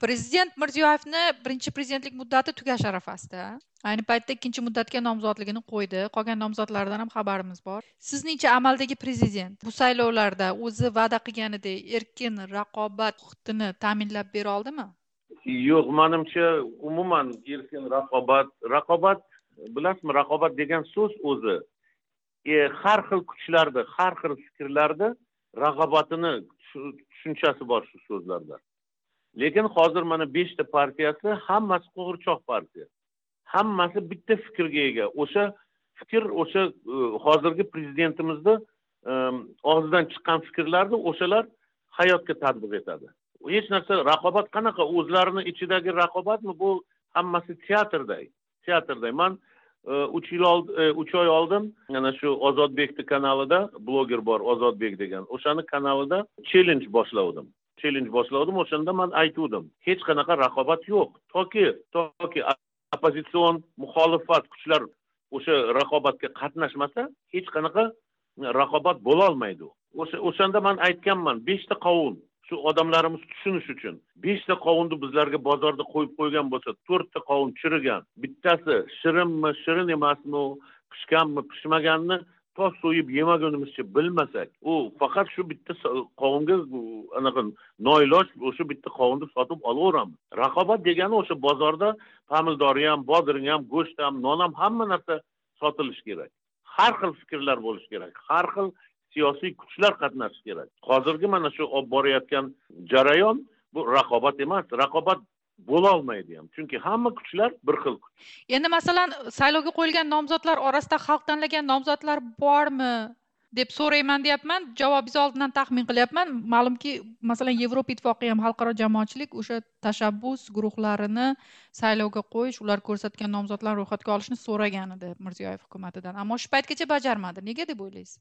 prezident mirziyoyevni birinchi prezidentlik muddati tugash arafasida ayni paytda ikkinchi muddatga nomzodligini qo'ydi. Qolgan nomzodlardan ham xabarimiz bor. Sizningcha amaldagi prezident bu saylovlarda o'zi va'da qilganidek erkin raqobat huquqini ta'minlab bera oldimi? Yo'q manimcha umuman erkin raqobat raqobat bilasizmi raqobat degan so'z o'zi e, har xil kuchlarni har xil fikrlarni rag'obatini tushunchasi bor shu so'zlarda. Lekin hozir mana beshta partiyasi hammasi qo'g'irchoq partiya. Hammasi bitta fikrga ega. O'sha fikr o'sha e, hozirgi prezidentimizni e, og'zidan chiqqan fikrlarni o'shalar hayotga tatbiq etadi. Hech narsa raqobat qanaqa? O'zlarini ichidagi raqobatmi? Bu hammasi teatrday teatrday. Man e, uch yil oldin uch oy oldin mana shu ozodbekni kanalida bloger bor ozodbek degan o'shani kanalida chellenj boshlavdim chellenj boshladim o'shanda man aytuvdim hech qanaqa raqobat yo'q. Toki toki oppozitsion muxolifat kuchlar o'sha raqobatga qatnashmasa hech qanaqa raqobat bo'lolmaydi. O'sha o'shanda man aytganman beshta qovun shu odamlarimiz tushunishi uchun. Beshta qovunni bizlarga bozorda qo'yib qo'ygan bo'lsa to'rtta qovun chirigan bittasi shirinmi shirin emasmi pishganmi pishmaganini to so'yib yemagunimizcha bilmasak u faqat shu bitta qovunga anaqa noiloj o'sha bitta qovunni sotib olaveramiz. Raqobat degani o'sha bozorda pomidori ham bodring ham go'sht ham non ham hamma narsa sotilishi kerak. Har xil fikrlar bo'lishi kerak. Har xil siyosiy kuchlar qatnashishi kerak. Hozirgi mana shu olib borayotgan jarayon bu raqobat emas. Raqobat bo'lolmaydi ham. Chunki hamma kuchlar bir xil kuch. Endi masalan saylovga qo'yilgan nomzodlar orasida xalq tanlagan nomzodlar bormi deb so'rayman deyapman javobingizni oldindan taxmin qilyapman. Ma'lumki masalan yevropa ittifoqi ham xalqaro jamoatchilik o'sha tashabbus guruhlarini saylovga qo'yish ular ko'rsatgan nomzodlarni ro'yxatga olishni so'ragan edi mirziyoyev hukumatidan. Ammo shu paytgacha bajarmadi. Nega deb o'ylaysiz?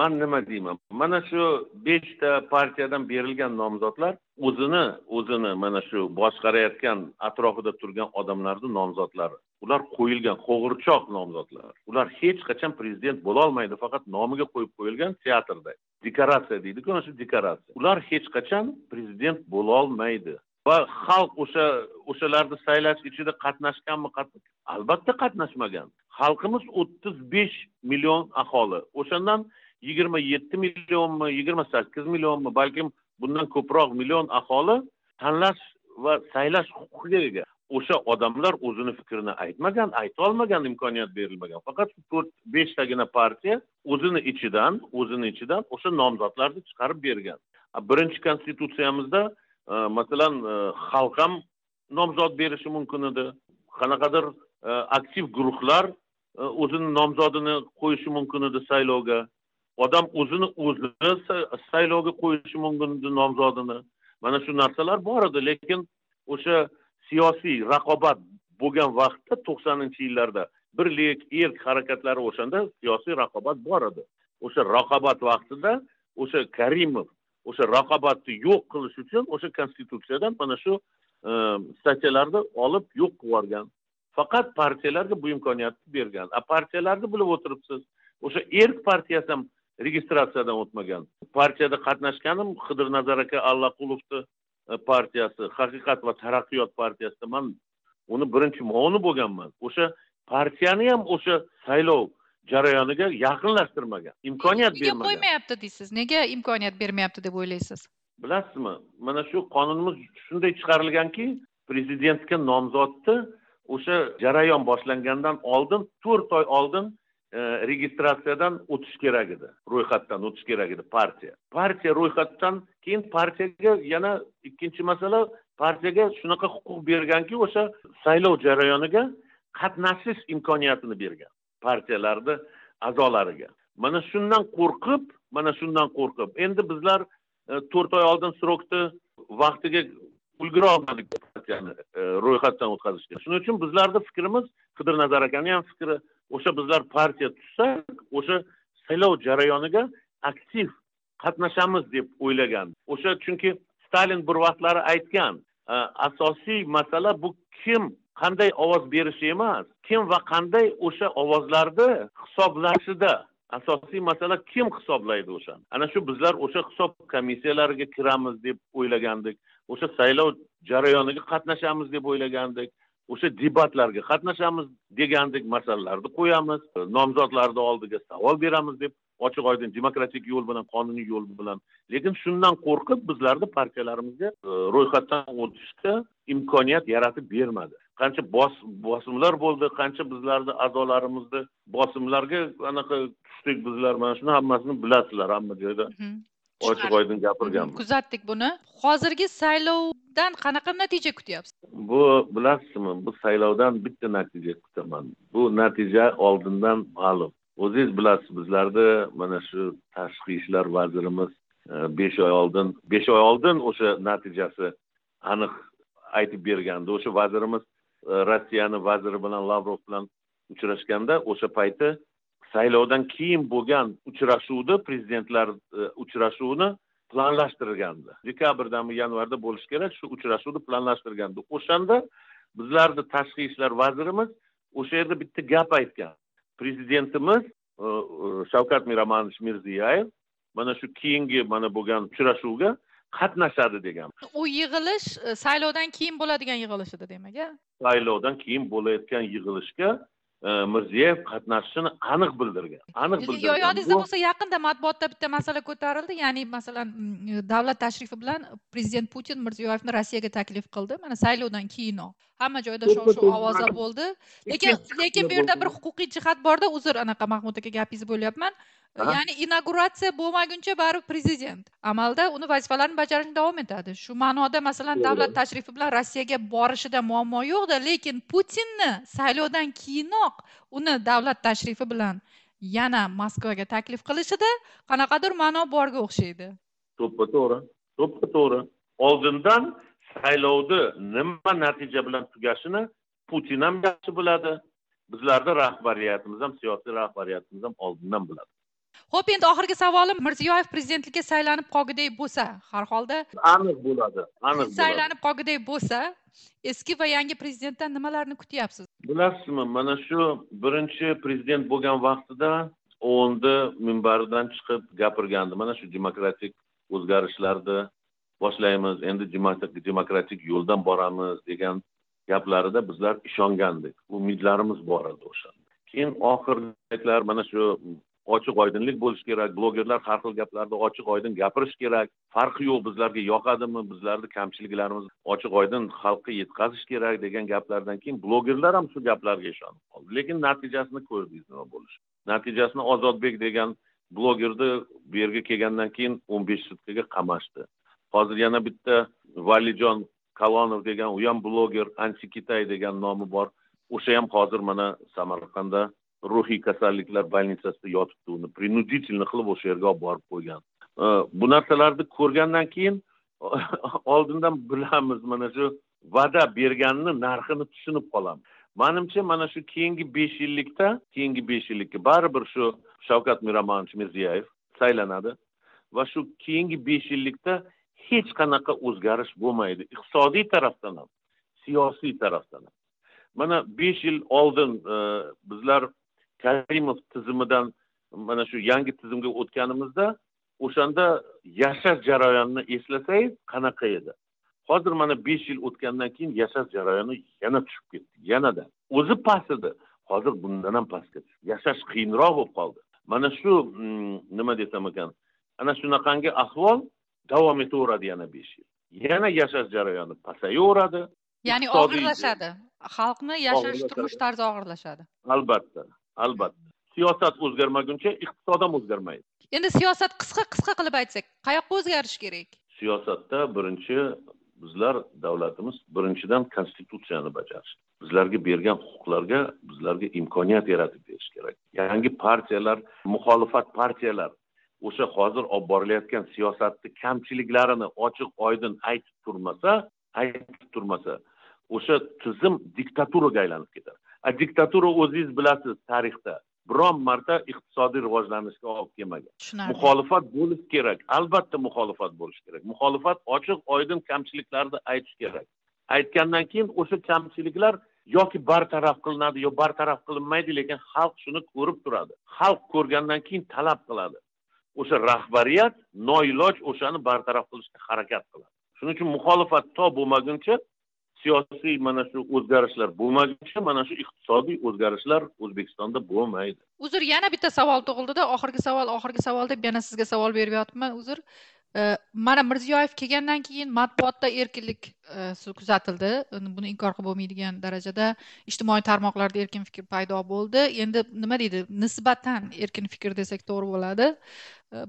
Man nima deyman? Mana shu beshta partiyadan berilgan nomzodlar o'zini o'zini mana shu boshqarayotgan atrofida turgan odamlarni nomzodlari. Ular qo'yilgan qo'g'irchoq nomzodlar. Ular hech qachon prezident bo'lolmaydi faqat nomiga qo'yib qo'yilgan teatrda. Dekoratsiya deydiku ana shu dekoratsiya. Ular hech qachon prezident bo'lolmaydi. Va xalq o'sha o'shalarni saylash ichida qatnashganmi albatta qatnashmagan. Xalqimiz o'ttiz besh million aholi. O'shandan yigirma yetti millionmi yigirma sakkiz millionmi balkim bundan ko'proq million aholi tanlash va saylash huquqiga ega. O'sha odamlar o'zini fikrini aytmagan aytolmagan imkoniyat berilmagan. Faqat to'rt beshtagina partiya o'zini ichidan o'zini ichidan o'sha nomzodlarni chiqarib bergan. Birinchi konstitutsiyamizda e, masalan e, xalq ham nomzod berishi mumkin edi. Qanaqadir e, aktiv guruhlar e, o'zini nomzodini qo'yishi mumkin edi saylovga. Odam o'zini o'zi saylovga qo'yishi mumkin nomzodini. Mana shu narsalar bor edi lekin o'sha siyosiy raqobat bo'lgan vaqtda to'qsoninchi yillarda birlik erk harakatlari o'shanda siyosiy raqobat bor edi. O'sha raqobat vaqtida o'sha karimov o'sha raqobatni yo'q qilish uchun o'sha konstitutsiyadan mana shu e, statyalarni olib yo'q qilib yuborgan. Faqat partiyalarga bu imkoniyatni bergan. A partiyalarni bilib o'tiribsiz o'sha erk partiyasi ham registratsiyadan o'tmagan. Partiyada qatnashganim qidirnazar aka allaqulovni E, partiyasi haqiqat va taraqqiyot partiyasida man uni birinchi muovini bo'lganman. O'sha partiyani ham o'sha saylov jarayoniga yaqinlashtirmagan imkoniyat bermagan. nega qo'ymayapti deysiz? Nega imkoniyat bermayapti deb o'ylaysiz? Bilasizmi mana shu qonunimiz shunday chiqarilganki prezidentga nomzodni o'sha jarayon boshlangandan oldin to'rt oy oldin E, registratsiyadan o'tish kerak edi. Ro'yxatdan o'tish kerak edi partiya. Partiya ro'yxatdan keyin partiyaga yana ikkinchi masala partiyaga shunaqa huquq berganki o'sha saylov jarayoniga qatnashish imkoniyatini bergan partiyalarni a'zolariga. Mana shundan qo'rqib mana shundan qo'rqib. Endi bizlar e, to'rt oy oldin срокni vaqtiga ulgura olmadik partiyani e, ro'yxatdan o'tkazishga. Shuning uchun bizlarni fikrimiz qidir nazar akani ham fikri o'sha bizlar partiya tuzsak o'sha saylov jarayoniga aktiv qatnashamiz deb o'ylagan. O'sha chunki stalin bir vaqtlari aytgan asosiy masala bu kim qanday ovoz berishi emas kim va qanday o'sha ovozlarni hisoblashida asosiy masala kim hisoblaydi o'shani ana shu bizlar o'sha hisob komissiyalariga kiramiz deb o'ylagandik o'sha saylov jarayoniga qatnashamiz deb o'ylagandik. O'sha debatlarga qatnashamiz degandik masalalarni qo'yamiz nomzodlarni oldiga savol beramiz deb ochiq oydin demokratik yo'l bilan qonuniy yo'l bilan. Lekin shundan qo'rqib bizlarni partiyalarimizga e, ro'yxatdan o'tishga imkoniyat yaratib bermadi. Qancha bosimlar bo'ldi qancha bizlarni a'zolarimizni bosimlarga anaqa tushdik bizlar mana shuni hammasini bilasizlar hamma joyda mhm. ochiq oydin gapirganmiz. Kuzatdik buni. Hozirgi saylovdan qanaqa natija kutyapsiz? Bu bilasizmi bu saylovdan bitta natija kutaman. Bu natija oldindan ma'lum. O'zingiz bilasiz bizlarni mana shu tashqi ishlar vazirimiz e, besh oy oldin besh oy oldin o'sha natijasi aniq aytib bergandi. O'sha vazirimiz e, rossiyani vaziri bilan lavrov bilan uchrashganda o'sha payti saylovdan keyin bo'lgan uchrashuvni prezidentlar e, uchrashuvini planlashtirgandi dekabrdami yanvarda bo'lishi kerak shu uchrashuvni planlashtirgandi o'shanda bizlarni tashqi ishlar vazirimiz o'sha yerda bitta gap aytgan. Prezidentimiz e, shavkat miromonovich mirziyoyev mana shu keyingi mana bo'lgan uchrashuvga qatnashadi degan. U yig'ilish e, saylovdan keyin bo'ladigan yig'ilish edi demak a saylovdan keyin bo'layotgan yig'ilishga mirziyoyev qatnashishini aniq bildirgan aniq bildirgan. yodingizda bo'lsa yaqinda matbuotda bitta masala ko'tarildi. Ya'ni masalan davlat tashrifi bilan prezident putin mirziyoyevni rossiyaga taklif qildi. Mana saylovdan keyinoq hamma joyda shov shuv ovozlar bo'ldi. Lekin lekin bu yerda bir huquqiy jihat borda. Uzr anaqa mahmud aka gapingizni bo'lyapman ya'ni inauguratsiya bo'lmaguncha baribir prezident. Amalda uni vazifalarini bajarishni davom etadi. Shu ma'noda masalan davlat tashrifi bilan rossiyaga borishida muammo yo'qda lekin putinni saylovdan keyinoq uni davlat tashrifi bilan yana moskvaga taklif qilishida qanaqadir ma'no borga o'xshaydi. To'ppa to'g'ri to'ppa to'g'ri. Oldindan saylovni nima natija bilan tugashini putin ham yaxshi biladi. Bizlarni rahbariyatimiz ham siyosiy rahbariyatimiz ham oldindan biladi ho'p endi oxirgi savolim mirziyoyev prezidentlikka saylanib qolgudek bo'lsa har holda aniq bo'ladi aniq saylanib qolgudek bo'lsa eski va yangi prezidentdan nimalarni kutyapsiz? Bilasizmi mana shu birinchi prezident bo'lgan vaqtida o'ndi minbaridan chiqib gapirgandi. Mana shu demokratik o'zgarishlarni boshlaymiz endi demokratik yo'ldan boramiz degan gaplarida bizlar ishongandik. Umidlarimiz bor edi o'shanda keyin oxirgi paytlar mana shu ochiq oydinlik bo'lishi kerak blogerlar har xil gaplarni ochiq oydin gapirish kerak farqi yo'q bizlarga yoqadimi bizlarni kamchiliklarimiz ochiq oydin xalqqa yetkazish kerak degan gaplardan keyin blogerlar ham shu gaplarga ishonib qoldi. Lekin natijasini ko'rdingiz nima bo'lishi? Natijasini ozodbek degan blogerni bu yerga kelgandan keyin o'n besh sutkaga qamashdi. Hozir yana bitta valijon kalonov degan u ham bloger antikitay degan nomi bor. O'sha ham hozir mana samarqandda ruhiy kasalliklar больницасida yotibdi uni принудительно qilib o'sha yerga olib borib qo'ygan. Э, bu narsalarni ko'rgandan keyin oldindan bilamiz mana shu va'da berganni narxini tushunib qolamiz. Manimcha mana shu keyingi besh yillikda keyingi besh yillikka baribir shu shavkat miromonovich mirziyoyev saylanadi va shu keyingi besh yillikda hech qanaqa o'zgarish bo'lmaydi. Iqtisodiy tarafdan ham siyosiy tarafdan ham. Mana besh yil oldin e, bizlar karimov tizimidan mana shu yangi tizimga o'tganimizda o'shanda yashash jarayonini eslasangiz qanaqa edi? Hozir mana besh yil o'tgandan keyin yashash jarayoni yana tushib ketdi yanada. O'zi past edi hozir bundan ham pastga tushdi. Yashash qiyinroq bo'lib qoldi. Mana shu mm, nima desam ekan ana shunaqangi ahvol davom etaveradi yana besh yil. Yana yashash jarayoni pasayaveradi. Ya'ni og'irlashadi. Xalqni yashash turmush tarzi og'irlashadi. Albatta albatta. Siyosat o'zgarmaguncha iqtisod ham o'zgarmaydi. Endi siyosat qisqa qisqa qilib aytsak qayoqqa o'zgarish kerak? Siyosatda birinchi bizlar davlatimiz birinchidan konstitutsiyani bajarish bizlarga bergan huquqlarga bizlarga imkoniyat yaratib berish kerak. Yangi partiyalar muxolifat partiyalar o'sha hozir olib borilayotgan siyosatni kamchiliklarini ochiq oydin aytib turmasa aytib turmasa o'sha tizim diktaturaga aylanib ketadi diktatura o'zingiz bilasiz tarixda. Biron marta iqtisodiy rivojlanishga olib kelmagan. Muxolifat bo'lishi kerak. Albatta muxolifat bo'lishi kerak. Muxolifat ochiq oydin kamchiliklarni aytish kerak. Aytgandan keyin o'sha kamchiliklar yoki bartaraf qilinadi yo bartaraf qilinmaydi lekin xalq shuni ko'rib turadi. Xalq ko'rgandan keyin talab qiladi. O'sha rahbariyat noiloj o'shani bartaraf qilishga harakat qiladi. Shuning uchun muxolifat to bo'lmaguncha siyosiy mana shu o'zgarishlar bo'lmaguncha mana shu iqtisodiy o'zgarishlar o'zbekistonda bo'lmaydi. Uzr yana bitta savol tug'ildida. Oxirgi savol oxirgi savol deb yana sizga savol beryapman uzr mana mirziyoyev kelgandan keyin matbuotda erkinlik kuzatildi buni inkor qilib bo'lmaydigan darajada ijtimoiy tarmoqlarda erkin fikr paydo bo'ldi endi nima deydi nisbatan erkin fikr desak to'g'ri bo'ladi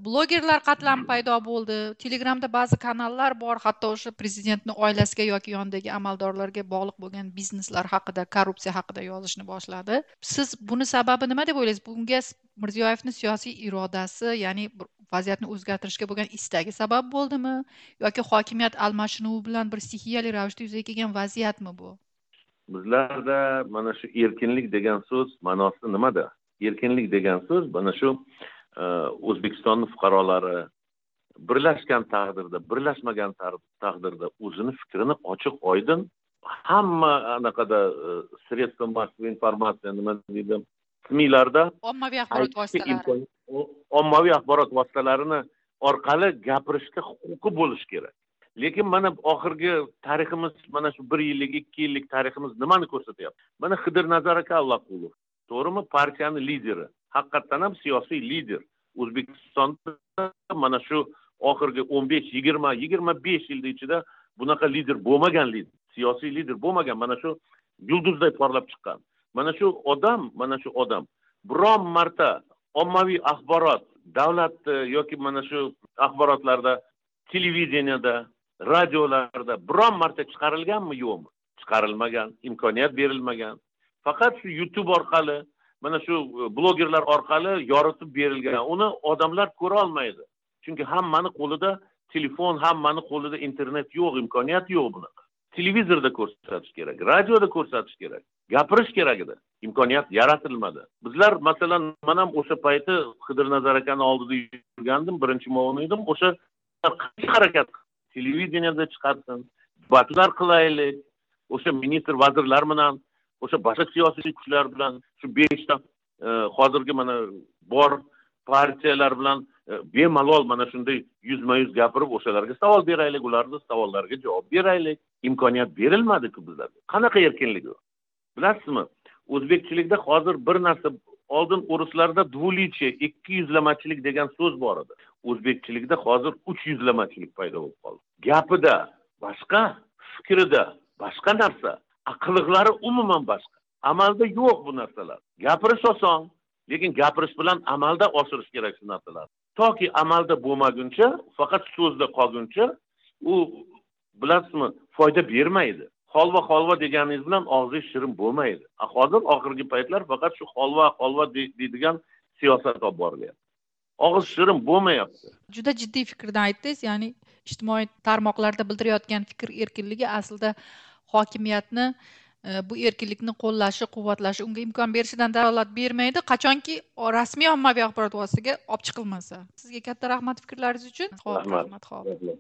blogerlar qatlami paydo bo'ldi telegramda ba'zi kanallar bor hatto o'sha prezidentni oilasiga yoki yonidagi amaldorlarga bog'liq bo'lgan bizneslar haqida korrupsiya haqida yozishni boshladi siz buni sababi nima deb o'ylaysiz bunga mirziyoyevni siyosiy irodasi ya'ni vaziyatni o'zgartirishga bo'lgan istagi sabab bo'ldimi yoki hokimiyat almashinuvi bilan bir stixiyali ravishda yuzaga kelgan vaziyatmi bu? Bizlarda mana shu erkinlik degan so'z ma'nosi nimada? Erkinlik degan so'z mana shu e, o'zbekistonni fuqarolari birlashgan taqdirda birlashmagan taqdirda o'zini fikrini ochiq oydin hamma anaqada sredstva массовой informatsiya nima deydi smilarda ommaviy axborot vositalari ommaviy axborot vositalarini orqali gapirishga huquqi bo'lishi kerak. Lekin mana oxirgi tariximiz mana shu bir yillik ikki yillik tariximiz nimani ko'rsatyapti? Mana xidir nazar aka allaqulov to'g'rimi? Partiyani lideri haqiqatdan ham siyosiy lider. O'zbekistonda mana shu oxirgi o'n besh yigirma yigirma besh yilni ichida bunaqa lider bo'lmagan lider siyosiy lider bo'lmagan mana shu yulduzday porlab chiqqan. Mana shu odam mana shu odam biron marta ommaviy axborot davlatni e, yoki mana shu axborotlarda televideniyada radiolarda biron marta chiqarilganmi? Yo'qmi. Chiqarilmagan imkoniyat berilmagan. Faqat shu youtube orqali mana shu e, blogerlar orqali yoritib berilgan. Uni odamlar ko'ra olmaydi. Chunki hammani qo'lida telefon hammani qo'lida internet yo'q imkoniyat yo'q bunaqa. Televizorda ko'rsatish kerak radioda ko'rsatish kerak. Gapirish kerak edi. Imkoniyat yaratilmadi. Bizlar masalan man ham o'sha payti xidirnazar akani oldida yurgandim birinchi muavin edim. O'sha harakat televideniyada chiqarsin debatlar qilaylik o'sha ministr vazirlar bilan o'sha boshqa siyosiy kuchlar bilan shu beshta e, hozirgi mana bor partiyalar bilan e, bemalol mana shunday yuzma yuz gapirib o'shalarga savol beraylik ularni savollariga javob beraylik. Imkoniyat berilmadiku bizlarga qanaqa erkinlik u? Bilasizmi? O'zbekchilikda hozir bir narsa oldin o'rislarda двуличие ikki yuzlamachilik degan so'z bor edi. O'zbekchilikda hozir uch yuzlamachilik paydo bo'lib qoldi. Gapida boshqa fikrida boshqa narsa qiliqlari umuman boshqa. Amalda yo'q bu narsalar. Gapirish oson lekin gapirish bilan amalda oshirish kerak shu narsalarni toki amalda bo'lmaguncha faqat so'zda qolguncha u bilasizmi foyda bermaydi. Holva holva deganingiz bilan og'zingiz shirin bo'lmaydi. Hozir oxirgi paytlar faqat shu holva holva deydigan siyosat olib borilyapti. Og'iz shirin bo'lmayapti. Juda jiddiy fikrdan aytdingiz ya'ni ijtimoiy tarmoqlarda bildirayotgan fikr erkinligi aslida hokimiyatni e, bu erkinlikni qo'llashi quvvatlashi unga imkon berishidan dalolat bermaydi. Qachonki rasmiy ommaviy axborot vositasiga olib chiqilmasa sizga katta rahmat fikrlaringiz uchun. Rahmat. ho'p